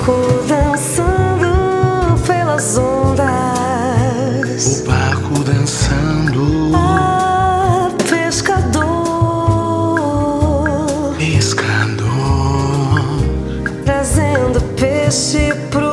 barco dançando pelas ondas. O barco dançando. Ah, pescador. Pescador. Trazendo peixe pro